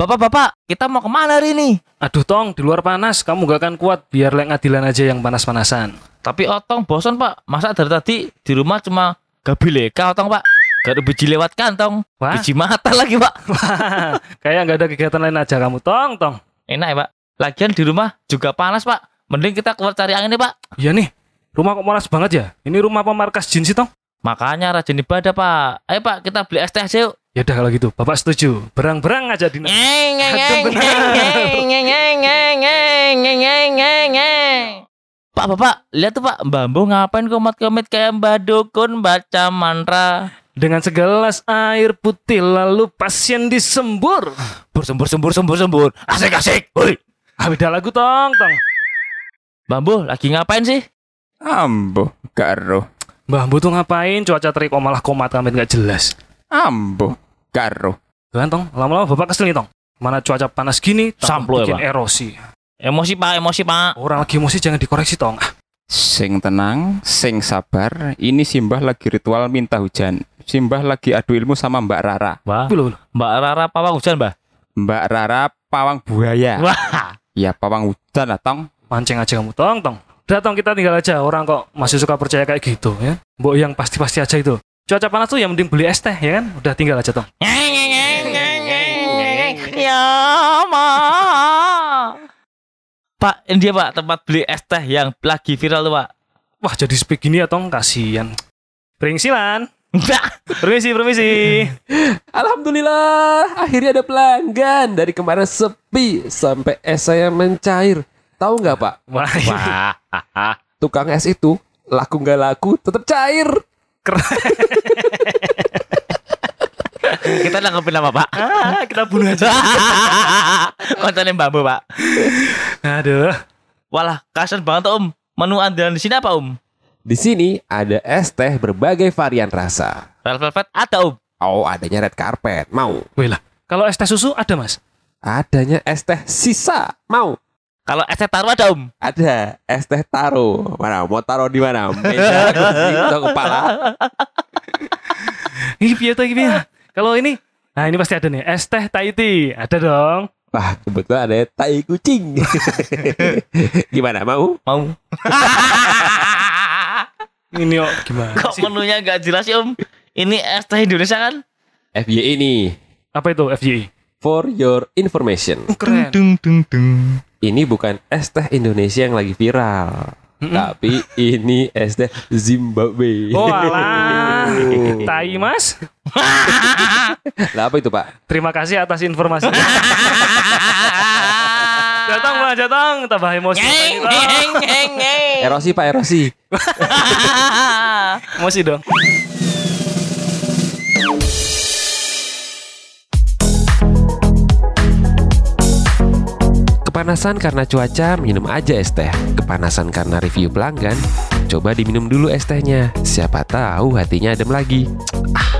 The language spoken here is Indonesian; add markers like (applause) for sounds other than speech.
Bapak-bapak, kita mau ke mana hari ini? Aduh tong, di luar panas, kamu gak akan kuat. Biar lek ngadilan aja yang panas-panasan. Tapi Otong bosan pak, masa dari tadi di rumah cuma gabi leka Otong pak. Gak ada biji lewat kantong, Wah. biji mata lagi pak. (laughs) Wah, kayak nggak ada kegiatan lain aja kamu tong tong. Enak ya pak. Lagian di rumah juga panas pak. Mending kita keluar cari angin nih pak. Iya nih, rumah kok panas banget ya? Ini rumah apa markas jin sih tong? Makanya rajin ibadah Pak. Ayo Pak kita beli es teh aja yuk. Ya udah kalau gitu, Bapak setuju. Berang-berang aja Dina. Ngeng ngeng ngeng ngeng ngeng ngeng Pak, Bapak, lihat tuh Pak, Mbak Mbo ngapain komat-komit kayak Mbak Dukun baca mantra. Dengan segelas air putih lalu pasien disembur. Bersembur sembur sembur sembur. Asik asik. Woi. Habis lagu tong tong. Bambu, lagi ngapain sih? Ambo, karo. Mbah Bu tuh ngapain? Cuaca terik kok malah komat kami nggak jelas. Ambo, karo. Tuhan tong, lama-lama bapak kesel nih tong. Mana cuaca panas gini, Samplo ya, bikin erosi. Emosi pak, emosi pak. Orang lagi emosi jangan dikoreksi tong. Ah, Sing tenang, sing sabar. Ini Simbah lagi ritual minta hujan. Simbah lagi adu ilmu sama Mbak Rara. Wah. Mbak Rara pawang hujan mbak. Mbak Rara pawang buaya. Wah, Ya pawang hujan lah tong. mancing aja kamu tong tong. Udah tong kita tinggal aja. Orang kok masih suka percaya kayak gitu ya. Mbok yang pasti-pasti aja itu. Cuaca panas tuh yang mending beli es teh ya kan. Udah tinggal aja tong. Ya ma. Pak, ini dia pak tempat beli es teh yang lagi viral tuh pak. Wah jadi speak gini ya tong kasihan. Pringsilan. Enggak. Permisi permisi. Alhamdulillah, akhirnya ada pelanggan. Dari kemarin sepi sampai es saya mencair. Tahu nggak Pak? (laughs) Wah, Wah. (laughs) Tukang es itu laku nggak laku tetap cair. (laughs) Kita nanggepin apa pak? ah, kita bunuh aja. Kontennya bambu pak. Aduh. Walah, kasian banget om. Menu andalan di sini apa om? Di sini ada es teh berbagai varian rasa. Red velvet ada om. Oh, adanya red carpet. Mau? Wih lah. Kalau es teh susu ada mas? Adanya es teh sisa. Mau? Kalau es teh taruh ada om. Ada es teh taro. Mana? Mau taruh di mana? Meja, (laughs) kursi, atau kepala? Ini piye tuh ini piye? Kalau ini, nah ini pasti ada nih. Es teh tea. Ada dong. Wah, kebetulan ada tai kucing. (laughs) Gimana? Mau? Mau. (laughs) Ini yuk gimana Kok menunya nggak jelas ya om? Ini es teh Indonesia kan? FYI ini. Apa itu FYI? For your information. (laughs) Keren. Dung dung dung. Ini bukan es teh Indonesia yang lagi viral. Tapi ini es teh Zimbabwe. Oh alah. (laughs) Tai mas. Lah apa itu Pak? Terima kasih atas informasi. (laughs) Jatong mas, jatong. Tambah emosi. Ngeng. Erosi Pak, erosi. Emosi dong. Kepanasan karena cuaca, minum aja es teh. Kepanasan karena review pelanggan, coba diminum dulu es tehnya. Siapa tahu hatinya adem lagi. Ah,